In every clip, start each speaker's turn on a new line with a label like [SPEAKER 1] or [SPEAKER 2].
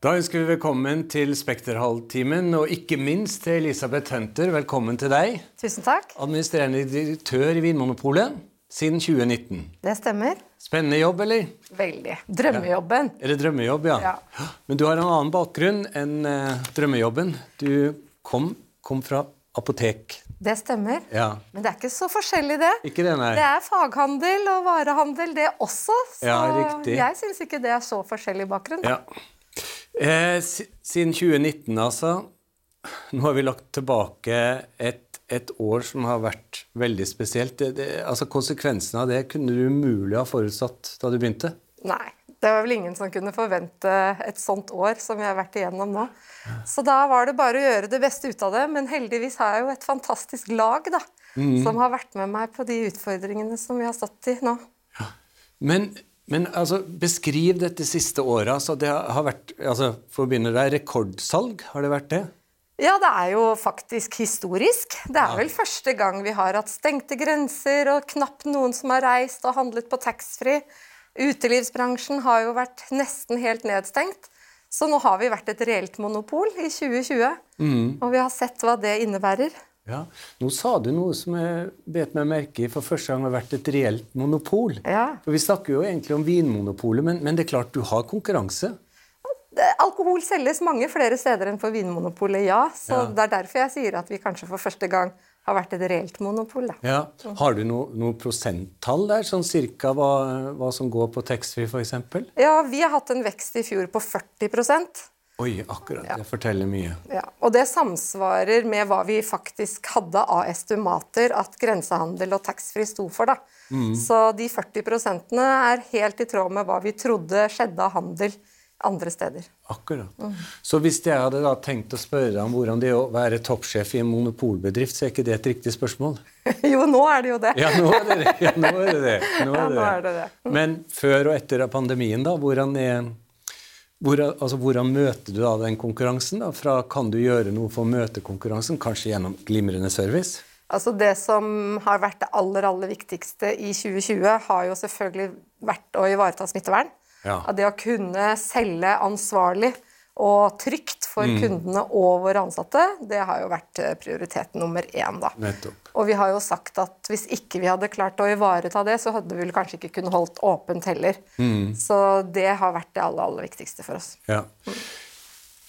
[SPEAKER 1] Da ønsker vi velkommen til Spekterhalvtimen, og ikke minst til Elisabeth Hunter. Velkommen til deg.
[SPEAKER 2] Tusen takk.
[SPEAKER 1] Administrerende direktør i Vinmonopolet siden 2019.
[SPEAKER 2] Det stemmer.
[SPEAKER 1] Spennende jobb, eller?
[SPEAKER 2] Veldig. Drømmejobben.
[SPEAKER 1] Er det drømmejobb, ja?
[SPEAKER 2] Ja.
[SPEAKER 1] Men du har en annen bakgrunn enn uh, drømmejobben. Du kom, kom fra apotek.
[SPEAKER 2] Det stemmer.
[SPEAKER 1] Ja.
[SPEAKER 2] Men det er ikke så forskjellig, det.
[SPEAKER 1] Ikke det, nei?
[SPEAKER 2] Det er faghandel og varehandel, det også. Så
[SPEAKER 1] Ja, riktig.
[SPEAKER 2] jeg syns ikke det er så forskjellig bakgrunn.
[SPEAKER 1] Ja. Eh, siden 2019, altså. Nå har vi lagt tilbake et, et år som har vært veldig spesielt. Det, det, altså Konsekvensene av det kunne du umulig ha forutsatt da du begynte.
[SPEAKER 2] Nei. Det var vel ingen som kunne forvente et sånt år som vi har vært igjennom nå. Så da var det bare å gjøre det beste ut av det. Men heldigvis har jeg jo et fantastisk lag da,
[SPEAKER 1] Mm.
[SPEAKER 2] som har vært med meg på de utfordringene som vi har stått i nå. Ja.
[SPEAKER 1] Men, men altså, beskriv dette siste året. Altså, det har vært, altså, For å begynne der, rekordsalg, har det vært det?
[SPEAKER 2] Ja, det er jo faktisk historisk. Det er vel første gang vi har hatt stengte grenser og knapt noen som har reist og handlet på taxfree. Utelivsbransjen har jo vært nesten helt nedstengt. Så nå har vi vært et reelt monopol i 2020. Og vi har sett hva det innebærer.
[SPEAKER 1] Ja. Nå sa du noe som jeg bet meg merke i for første gang har vært et reelt monopol.
[SPEAKER 2] Ja.
[SPEAKER 1] For Vi snakker jo egentlig om Vinmonopolet, men, men det er klart du har konkurranse.
[SPEAKER 2] Alkohol selges mange flere steder enn for Vinmonopolet, ja. Så
[SPEAKER 1] Ja.
[SPEAKER 2] det er derfor jeg sier at vi kanskje for første gang har vært et reelt monopol. Da.
[SPEAKER 1] Ja. Har du noe, noe prosenttall der, sånn cirka hva, hva som går på taxfree f.eks.?
[SPEAKER 2] Ja, vi har hatt en vekst i fjor på 40
[SPEAKER 1] Oi, akkurat. Det forteller mye.
[SPEAKER 2] Ja, og det samsvarer med hva vi faktisk hadde av estimater at grensehandel og taxfree sto for. da. Så de 40% er helt i tråd med hva vi trodde skjedde av handel andre steder.
[SPEAKER 1] Akkurat. Så hvis jeg hadde da tenkt å spørre deg om hvordan det er å være toppsjef i en monopolbedrift, så er ikke det et riktig spørsmål?
[SPEAKER 2] jo, nå er det jo det.
[SPEAKER 1] Ja, nå er det det. Ja, nå er det det. Nå
[SPEAKER 2] Ja,
[SPEAKER 1] er det
[SPEAKER 2] nå er det det.
[SPEAKER 1] Men før og etter pandemien, da, hvordan, er, hvordan, altså, hvordan møter du da den konkurransen? da? Fra kan du gjøre noe for å møte konkurransen, kanskje gjennom glimrende service?
[SPEAKER 2] Altså Det som har vært det aller aller viktigste i 2020, har jo selvfølgelig vært å ivareta smittevern.
[SPEAKER 1] Ja.
[SPEAKER 2] At Det å kunne selge ansvarlig og trygt for
[SPEAKER 1] Mm.
[SPEAKER 2] kundene og våre ansatte, det har jo vært eh, prioritet nummer én. da.
[SPEAKER 1] Nettopp.
[SPEAKER 2] Og vi har jo sagt at hvis ikke vi hadde klart å ivareta det, så hadde vi vel kanskje ikke kunnet holdt åpent heller.
[SPEAKER 1] Mm.
[SPEAKER 2] Så det har vært det aller, aller viktigste for oss.
[SPEAKER 1] Ja.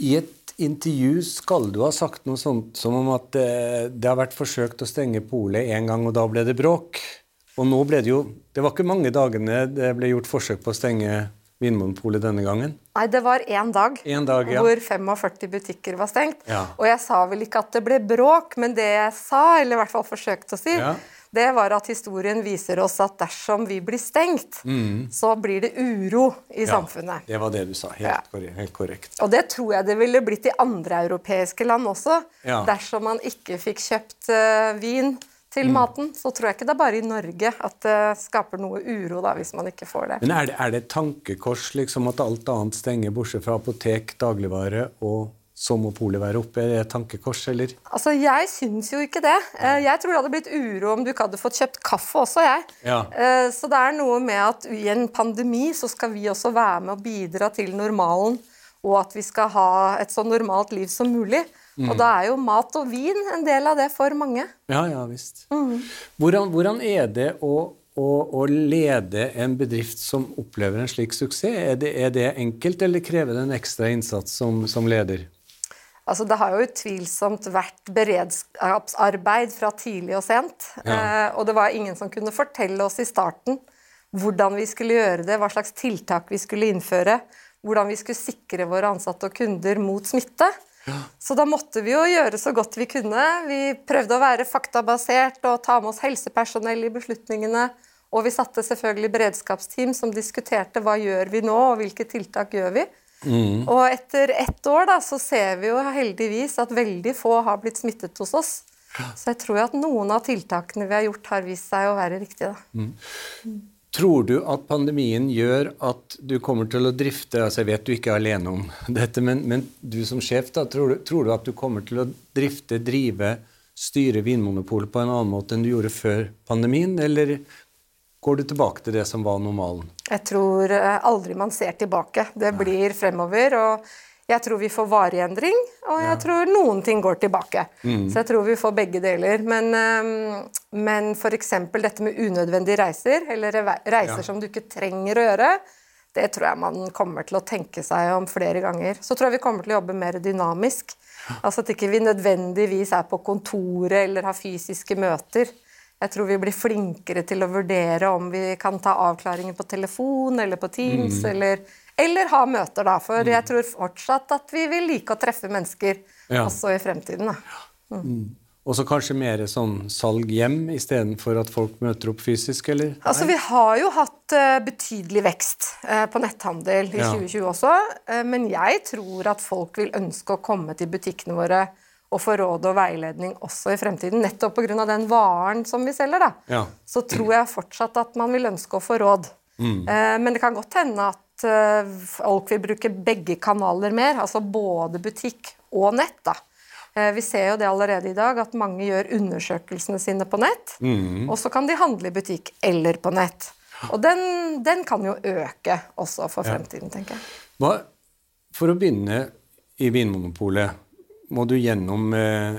[SPEAKER 1] I et intervju skal du ha sagt noe sånt som om at det, det har vært forsøkt å stenge polet en gang, og da ble det bråk. Og nå ble det jo Det var ikke mange dagene det ble gjort forsøk på å stenge Vinmonopolet denne gangen.
[SPEAKER 2] Nei, det var én dag,
[SPEAKER 1] En dag, ja.
[SPEAKER 2] hvor 45 butikker var stengt.
[SPEAKER 1] Ja.
[SPEAKER 2] Og jeg sa vel ikke at det ble bråk, men det jeg sa, eller i hvert fall forsøkte å si,
[SPEAKER 1] Ja.
[SPEAKER 2] det var at historien viser oss at dersom vi blir stengt, så blir det uro i
[SPEAKER 1] Mm. Ja,
[SPEAKER 2] samfunnet.
[SPEAKER 1] Det var det du sa. Helt, korrekt, helt korrekt.
[SPEAKER 2] Og det tror jeg det ville blitt i andre europeiske land også. Dersom man ikke fikk kjøpt uh, vin
[SPEAKER 1] Mm.
[SPEAKER 2] Til maten, så tror jeg ikke det er bare i Norge at det skaper noe uro da, hvis man ikke får det.
[SPEAKER 1] Men er det, er det et tankekors liksom at alt annet stenger, bortsett fra apotek, dagligvare, og så må polet være oppe? Er det et tankekors, eller?
[SPEAKER 2] Altså, Jeg syns jo ikke det. Eh, Jeg tror det hadde blitt uro om du ikke hadde fått kjøpt kaffe også, jeg.
[SPEAKER 1] Ja.
[SPEAKER 2] Eh, Så det er noe med at i en pandemi så skal vi også være med og bidra til normalen, og at vi skal ha et så normalt liv som mulig.
[SPEAKER 1] Mm.
[SPEAKER 2] Og da er jo mat og vin en del av det for mange.
[SPEAKER 1] Ja, ja visst. Hvordan, hvordan er det å, å, å lede en bedrift som opplever en slik suksess? Er det, er det enkelt, eller krever det en ekstra innsats som, som leder?
[SPEAKER 2] Altså, det har jo utvilsomt vært beredskapsarbeid fra tidlig og sent.
[SPEAKER 1] Ja.
[SPEAKER 2] Eh, og det var ingen som kunne fortelle oss i starten hvordan vi skulle gjøre det, hva slags tiltak vi skulle innføre, hvordan vi skulle sikre våre ansatte og kunder mot smitte. Så da måtte vi jo gjøre så godt vi kunne. Vi prøvde å være faktabasert og ta med oss helsepersonell i beslutningene. Og vi satte selvfølgelig beredskapsteam som diskuterte hva gjør vi nå, og hvilke tiltak gjør vi. Og etter ett år da, så ser vi jo heldigvis at veldig få har blitt smittet hos oss. Så jeg tror jo at noen av tiltakene vi har gjort, har vist seg å være riktige. da.
[SPEAKER 1] Tror du at pandemien gjør at du kommer til å drifte altså Jeg vet du ikke er alene om dette, men, men du som sjef, da, tror, du, tror du at du kommer til å drifte, drive, styre Vinmonopolet på en annen måte enn du gjorde før pandemien, eller går du tilbake til det som var normalen?
[SPEAKER 2] Jeg tror eh, aldri man ser tilbake. Det blir fremover. Og Jeg tror vi får varig endring, og jeg tror noen ting går tilbake.
[SPEAKER 1] Mm.
[SPEAKER 2] Så jeg tror vi får begge deler. Men, um, men f.eks. dette med unødvendige reiser, eller reiser
[SPEAKER 1] Ja.
[SPEAKER 2] som du ikke trenger å gjøre, det tror jeg man kommer til å tenke seg om flere ganger. Så tror jeg vi kommer til å jobbe mer dynamisk. Altså at ikke vi nødvendigvis er på kontoret eller har fysiske møter. Jeg tror vi blir flinkere til å vurdere om vi kan ta avklaringer på telefon eller på Teams,
[SPEAKER 1] Mm.
[SPEAKER 2] eller, eller ha møter, da. For jeg tror fortsatt at vi vil like å treffe mennesker
[SPEAKER 1] Ja.
[SPEAKER 2] også i fremtiden. Da.
[SPEAKER 1] Og så kanskje mer sånn salg hjem istedenfor at folk møter opp fysisk, eller?
[SPEAKER 2] Altså, Vi har jo hatt uh, betydelig vekst uh, på netthandel i
[SPEAKER 1] Ja.
[SPEAKER 2] 2020 også, Uh, men jeg tror at folk vil ønske å komme til butikkene våre og få råd og veiledning også i fremtiden, nettopp pga. den varen som vi selger. da.
[SPEAKER 1] Ja.
[SPEAKER 2] Så tror jeg fortsatt at man vil ønske å få råd. Eh, men det kan godt hende at eh, folk vil bruke begge kanaler mer, altså både butikk og nett. da. Eh, Vi ser jo det allerede i dag, at mange gjør undersøkelsene sine på nett. Og så kan de handle i butikk eller på nett. Og den, den kan jo øke også for fremtiden, tenker jeg.
[SPEAKER 1] Hva, for å begynne i Vinmonopolet, må du gjennom eh,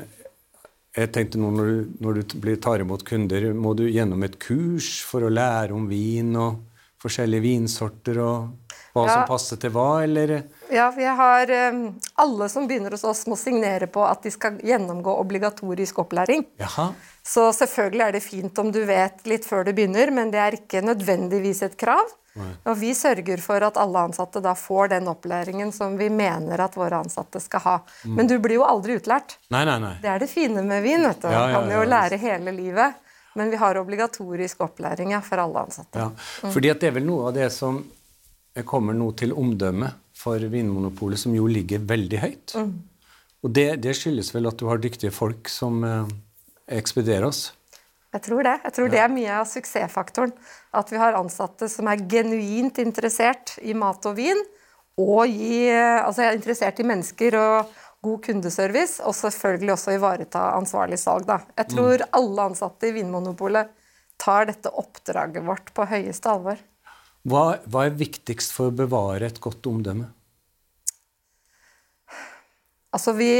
[SPEAKER 1] Jeg tenkte nå når du, når du blir, tar imot kunder, må du gjennom et kurs for å lære om vin og forskjellige vinsorter og hva
[SPEAKER 2] Ja.
[SPEAKER 1] som passer til hva, eller?
[SPEAKER 2] Ja, vi har eh, Alle som begynner hos oss, må signere på at de skal gjennomgå obligatorisk opplæring.
[SPEAKER 1] Jaha.
[SPEAKER 2] Så selvfølgelig er det fint om du vet litt før du begynner, men det er ikke nødvendigvis et krav. Og vi sørger for at alle ansatte da får den opplæringen som vi mener at våre ansatte skal ha. Men du blir jo aldri utlært.
[SPEAKER 1] Nei, nei, nei.
[SPEAKER 2] Det er det fine med vin. vet du.
[SPEAKER 1] Ja, ja,
[SPEAKER 2] kan jo lære hele livet. Men vi har obligatorisk opplæring ja, for alle ansatte.
[SPEAKER 1] Ja. Fordi at det er vel noe av det som kommer nå til omdømme for Vinmonopolet, som jo ligger veldig høyt. Og det, det skyldes vel at du har dyktige folk som eh, ekspederer oss.
[SPEAKER 2] Jeg tror det. Jeg tror det er mye av suksessfaktoren. At vi har ansatte som er genuint interessert i mat og vin, og gi, altså er interessert i mennesker og god kundeservice, og selvfølgelig også ivareta ansvarlig salg. Da. Jeg tror alle ansatte i Vinmonopolet tar dette oppdraget vårt på høyeste alvor.
[SPEAKER 1] Hva, hva er viktigst for å bevare et godt omdømme?
[SPEAKER 2] Altså vi,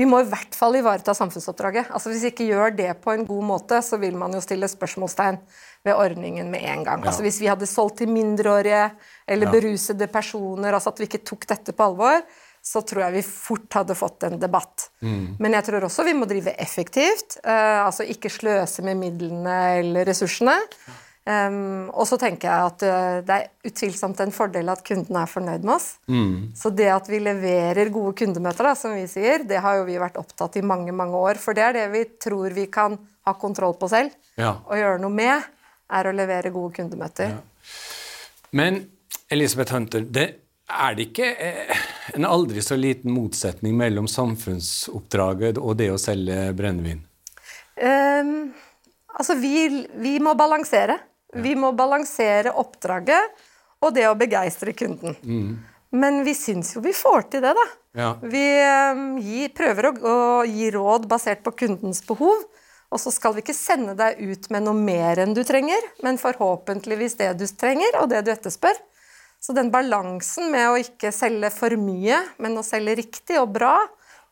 [SPEAKER 2] vi må i hvert fall ivareta samfunnsoppdraget. Altså Hvis vi ikke gjør det på en god måte, så vil man jo stille spørsmålstegn ved ordningen med en gang. Altså Hvis vi hadde solgt til mindreårige eller
[SPEAKER 1] Ja.
[SPEAKER 2] berusede personer, altså at vi ikke tok dette på alvor, så tror jeg vi fort hadde fått en debatt. Men jeg tror også vi må drive effektivt. Uh, altså ikke sløse med midlene eller ressursene. Um, og så tenker jeg at eh, det er utvilsomt en fordel at kunden er fornøyd med oss. Så det at vi leverer gode kundemøter, da, som vi sier, det har jo vi vært opptatt i mange mange år. For det er det vi tror vi kan ha kontroll på selv
[SPEAKER 1] Ja.
[SPEAKER 2] og gjøre noe med, er å levere gode kundemøter.
[SPEAKER 1] Men Elisabeth Hunter, det, er det ikke eh, en aldri så liten motsetning mellom samfunnsoppdraget og det å selge brennevin?
[SPEAKER 2] Um, altså, vi, vi må balansere. Vi må balansere oppdraget og det å begeistre kunden. Men vi syns jo vi får til det, da.
[SPEAKER 1] Ja.
[SPEAKER 2] Vi um, gir, prøver å, å gi råd basert på kundens behov. Og så skal vi ikke sende deg ut med noe mer enn du trenger, men forhåpentligvis det du trenger, og det du etterspør. Så den balansen med å ikke selge for mye, men å selge riktig og bra,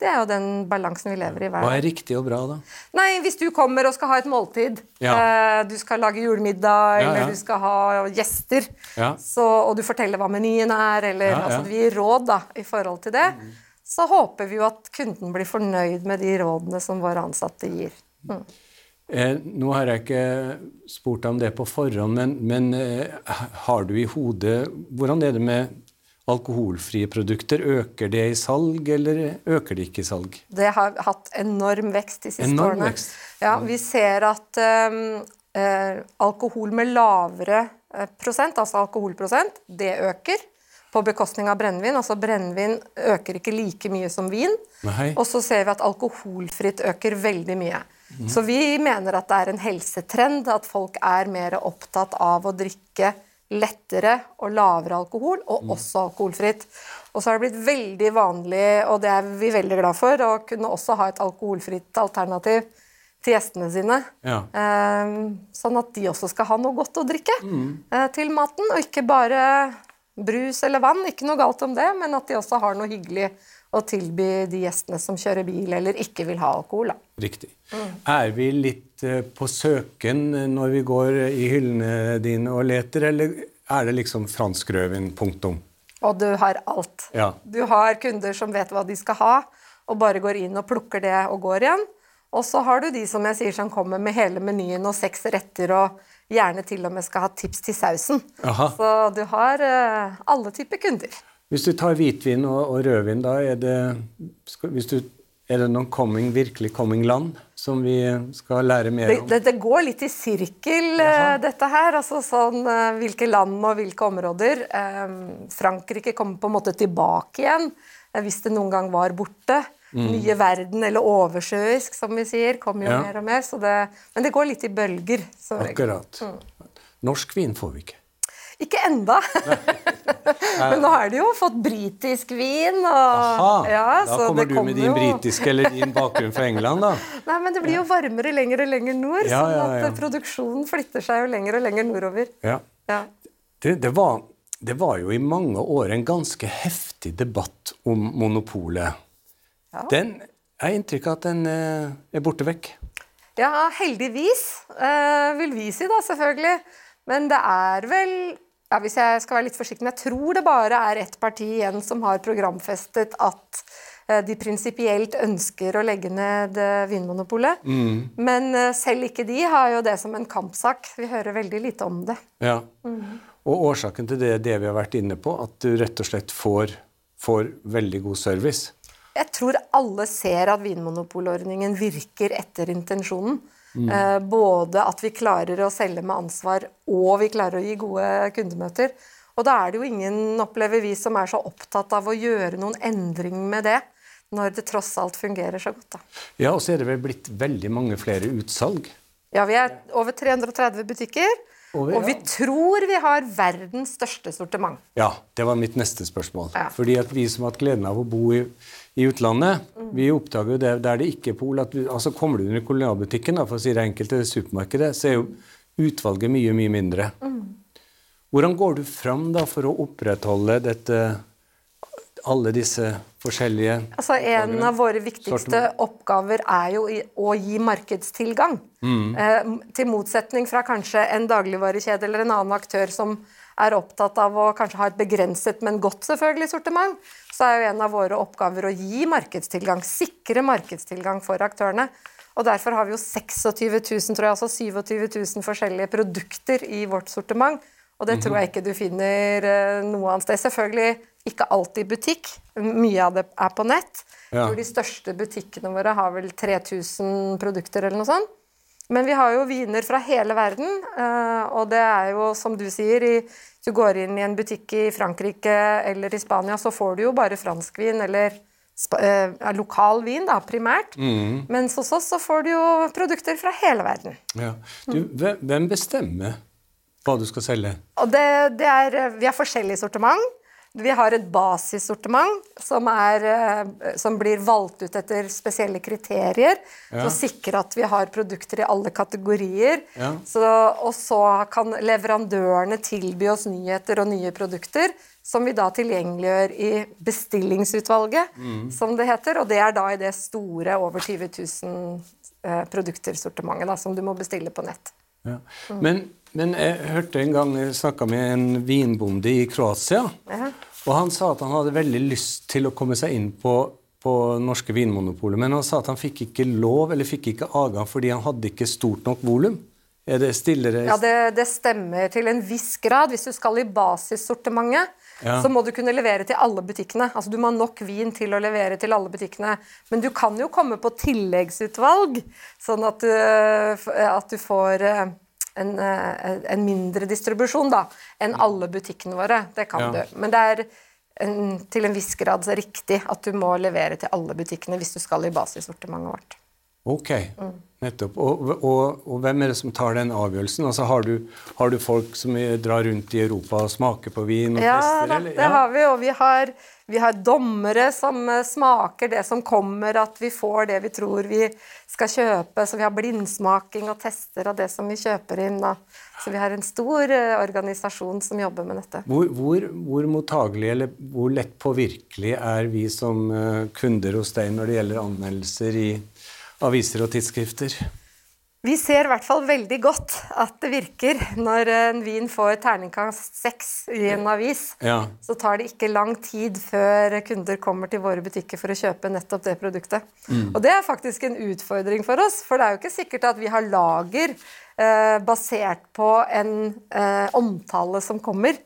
[SPEAKER 2] det er jo den balansen vi lever i hver
[SPEAKER 1] Hva er riktig og bra, da?
[SPEAKER 2] Nei, hvis du kommer og skal ha et måltid,
[SPEAKER 1] Ja.
[SPEAKER 2] eh, du skal lage julemiddag,
[SPEAKER 1] Ja,
[SPEAKER 2] eller du skal ha gjester,
[SPEAKER 1] Ja.
[SPEAKER 2] så, og du forteller hva menyen er, eller
[SPEAKER 1] Ja, ja.
[SPEAKER 2] altså, vi gir råd da, i forhold til det, så håper vi jo at kunden blir fornøyd med de rådene som våre ansatte gir. Mm.
[SPEAKER 1] Eh, nå har jeg ikke spurt deg om det på forhånd, men, men eh, har du i hodet Hvordan er det med alkoholfrie produkter? Øker det i salg, eller øker det ikke i salg?
[SPEAKER 2] Det har hatt enorm vekst de siste
[SPEAKER 1] Enorm
[SPEAKER 2] årene.
[SPEAKER 1] vekst.
[SPEAKER 2] Ja, vi ser at um, uh, alkohol med lavere eh, prosent, altså alkoholprosent, det øker på bekostning av brennevin. Altså brennevin øker ikke like mye som vin. Og så ser vi at alkoholfritt øker veldig mye. Så vi mener at det er en helsetrend at folk er mer opptatt av å drikke lettere og lavere alkohol, og også alkoholfritt. Og så har det blitt veldig vanlig, og det er vi veldig glad for, å kunne også ha et alkoholfritt alternativ til gjestene sine.
[SPEAKER 1] Ja.
[SPEAKER 2] Eh, sånn at de også skal ha noe godt å drikke mm. til maten, og ikke bare Brus eller vann, ikke noe galt om det, men at de også har noe hyggelig å tilby de gjestene som kjører bil eller ikke vil ha alkohol. Da.
[SPEAKER 1] Riktig. Er vi litt eh, på søken når vi går i hyllene dine og leter, eller er det liksom fransk rødvin, punktum?
[SPEAKER 2] Og du har alt.
[SPEAKER 1] Ja.
[SPEAKER 2] Du har kunder som vet hva de skal ha, og bare går inn og plukker det og går igjen. Og så har du de som jeg sier som kommer med hele menyen og seks retter og gjerne til og med skal ha tips til sausen.
[SPEAKER 1] Aha.
[SPEAKER 2] Så du har eh, alle typer kunder.
[SPEAKER 1] Hvis du tar hvitvin og, og rødvin, da er det skal, hvis du, Er det noen coming, virkelig coming land som vi skal lære mer om?
[SPEAKER 2] det, det går litt i sirkel, Jaha. dette her. Altså sånn eh, hvilke land og hvilke områder. Eh, Frankrike kommer på en måte tilbake igjen, eh, hvis det noen gang var borte. Nye verden, eller oversjøisk, som vi sier, kommer jo
[SPEAKER 1] Ja.
[SPEAKER 2] mer og mer. Så det, men det går litt i bølger.
[SPEAKER 1] Akkurat.
[SPEAKER 2] Mm.
[SPEAKER 1] Norsk vin får vi ikke.
[SPEAKER 2] Ikke enda. men nå har de jo fått britisk vin. Og,
[SPEAKER 1] Aha,
[SPEAKER 2] ja,
[SPEAKER 1] da kommer du med din
[SPEAKER 2] jo-
[SPEAKER 1] britiske eller din bakgrunn fra England, da.
[SPEAKER 2] Nei, men det blir jo varmere lenger og lenger nord,
[SPEAKER 1] Ja,
[SPEAKER 2] sånn
[SPEAKER 1] ja,
[SPEAKER 2] at eh, produksjonen flytter seg jo lenger og lenger nordover.
[SPEAKER 1] Ja.
[SPEAKER 2] Ja.
[SPEAKER 1] Det, det, var, det var jo i mange år en ganske heftig debatt om monopolet.
[SPEAKER 2] Ja.
[SPEAKER 1] Den jeg har inntrykk av at den eh, er borte vekk.
[SPEAKER 2] Ja, heldigvis, eh, vil vi si da, selvfølgelig. Men det er vel ja, Hvis jeg skal være litt forsiktig, men jeg tror det bare er ett parti igjen som har programfestet at eh, de prinsipielt ønsker å legge ned Vinmonopolet. Mm. Men eh, selv ikke de har jo det som en kampsak. Vi hører veldig lite om det.
[SPEAKER 1] Ja. Og årsaken til det er det vi har vært inne på, at du rett og slett får, får veldig god service.
[SPEAKER 2] Jeg tror alle ser at vinmonopolordningen virker etter intensjonen. Eh, både at vi klarer å selge med ansvar, og vi klarer å gi gode kundemøter. Og da er det jo ingen, opplever vi, som er så opptatt av å gjøre noen endring med det, når det tross alt fungerer så godt. da.
[SPEAKER 1] Ja, og så er det vel blitt veldig mange flere utsalg.
[SPEAKER 2] Ja, vi er over 330 butikker, Og vi
[SPEAKER 1] ja.
[SPEAKER 2] tror vi har verdens største sortiment.
[SPEAKER 1] Ja, det var mitt neste spørsmål.
[SPEAKER 2] Ja.
[SPEAKER 1] Fordi at vi som har hatt gleden av å bo i, i utlandet, vi oppdager jo det der det ikke er pol at du, altså Kommer du i kolonialbutikken, da, for å si det enkelt, eller supermarkedet, så er jo utvalget mye, mye mindre. Hvordan går du fram da for å opprettholde dette, alle disse forskjellige
[SPEAKER 2] Altså, En av våre viktigste oppgaver er jo å gi markedstilgang. Eh, til motsetning fra kanskje en dagligvarekjede eller en annen aktør som er opptatt av å kanskje ha et begrenset, men godt selvfølgelig sortiment, så er jo en av våre oppgaver å gi markedstilgang. Sikre markedstilgang for aktørene. Og Derfor har vi jo 26 000, tror jeg, altså 27 000 forskjellige produkter i vårt sortiment. Og det tror jeg ikke du finner eh, noe annet sted. Selvfølgelig ikke alltid butikk. Mye av det er på nett.
[SPEAKER 1] Ja.
[SPEAKER 2] Hvor de største butikkene våre har vel 3000 produkter eller noe sånt. Men vi har jo viner fra hele verden, eh, og det er jo som du sier Hvis du går inn i en butikk i Frankrike eller i Spania, så får du jo bare franskvin eller eh, lokal vin, da, primært. Mens hos oss så får du jo produkter fra hele verden.
[SPEAKER 1] ja. du, hvem, hvem bestemmer hva du skal selge?
[SPEAKER 2] Og det, det er, eh, vi har forskjellig sortiment. Vi har et basissortiment som, er, eh, som blir valgt ut etter spesielle kriterier for å sikre at vi har produkter i alle kategorier.
[SPEAKER 1] Ja.
[SPEAKER 2] Så, og så kan leverandørene tilby oss nyheter og nye produkter som vi da tilgjengeliggjør i bestillingsutvalget, som det heter. Og det er da i det store over 20 000 eh, produktersortimentet da, som du må bestille på nett.
[SPEAKER 1] Ja. Men, men jeg hørte en gang jeg snakka med en vinbonde i Kroatia.
[SPEAKER 2] Ja.
[SPEAKER 1] Og han sa at han hadde veldig lyst til å komme seg inn på, på norske Vinmonopolet, men han sa at han fikk ikke lov eller fikk ikke adgang fordi han hadde ikke stort nok volum. Er det stillere
[SPEAKER 2] Ja, det, det stemmer til en viss grad. Hvis du skal i basissortimentet,
[SPEAKER 1] Ja.
[SPEAKER 2] så må du kunne levere til alle butikkene. Altså Du må ha nok vin til å levere til alle butikkene. Men du kan jo komme på tilleggsutvalg, sånn at du, at du får eh, en, eh, en mindre distribusjon da, enn alle butikkene våre. Det kan
[SPEAKER 1] Ja.
[SPEAKER 2] du. Men det er en, til en viss grad så riktig at du må levere til alle butikkene hvis du skal i basissortimentet vårt.
[SPEAKER 1] Ok. Nettopp. Og, og, og, hvem er det som tar den avgjørelsen? Altså, har, du, har du folk som drar rundt i Europa og smaker på vin og
[SPEAKER 2] ja,
[SPEAKER 1] tester? Eller?
[SPEAKER 2] Ja, det har vi, og vi har, vi har dommere som eh, smaker det som kommer, at vi får det vi tror vi skal kjøpe. Så vi har blindsmaking og tester av det som vi kjøper inn. Så vi har en stor uh, organisasjon som jobber med dette.
[SPEAKER 1] Hvor, hvor, hvor mottagelig eller hvor lett påvirkelig er vi som uh, kunder hos deg når det gjelder anmeldelser i aviser og tidsskrifter?
[SPEAKER 2] Vi ser i hvert fall veldig godt at det virker. Når en vin får terningkast seks i en avis,
[SPEAKER 1] ja.
[SPEAKER 2] så tar det ikke lang tid før kunder kommer til våre butikker for å kjøpe nettopp det produktet. Mm. Og det er faktisk en utfordring for oss, for det er jo ikke sikkert at vi har lager eh, basert på en eh, omtale som kommer.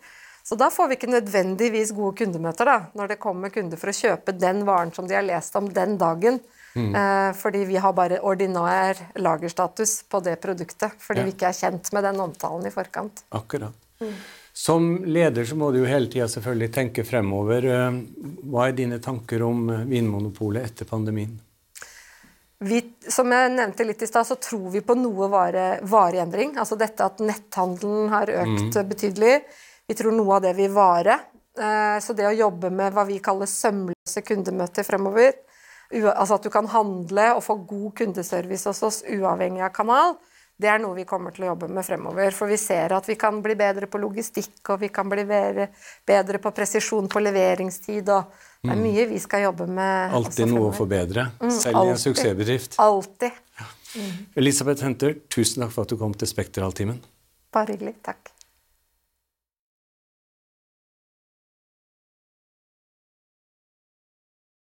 [SPEAKER 2] Så da får vi ikke nødvendigvis gode kundemøter da, når det kommer kunder for å kjøpe den varen som de har lest om den dagen. Mm. Eh, fordi vi har bare ordinær lagerstatus på det produktet. Fordi ja. vi ikke er kjent med den omtalen i forkant.
[SPEAKER 1] Akkurat. Mm. Som leder så må du jo hele tida selvfølgelig tenke fremover. Eh, hva er dine tanker om eh, Vinmonopolet etter pandemien?
[SPEAKER 2] Vi, som jeg nevnte litt i stad, så tror vi på noe vare, vareendring. Altså dette at netthandelen har økt mm. betydelig. Vi tror noe av det vil vare. Så det å jobbe med hva vi kaller sømløse kundemøter fremover, altså at du kan handle og få god kundeservice hos oss uavhengig av kanal, det er noe vi kommer til å jobbe med fremover. For vi ser at vi kan bli bedre på logistikk, og vi kan bli bedre på presisjon på leveringstid. og Det er mm. mye vi skal jobbe med.
[SPEAKER 1] Alltid noe å forbedre, mm, selv i en suksessbedrift.
[SPEAKER 2] Alltid.
[SPEAKER 1] Ja. Elisabeth Henter, tusen takk for at du kom til Spektraltimen.
[SPEAKER 2] Bare hyggelig. Takk.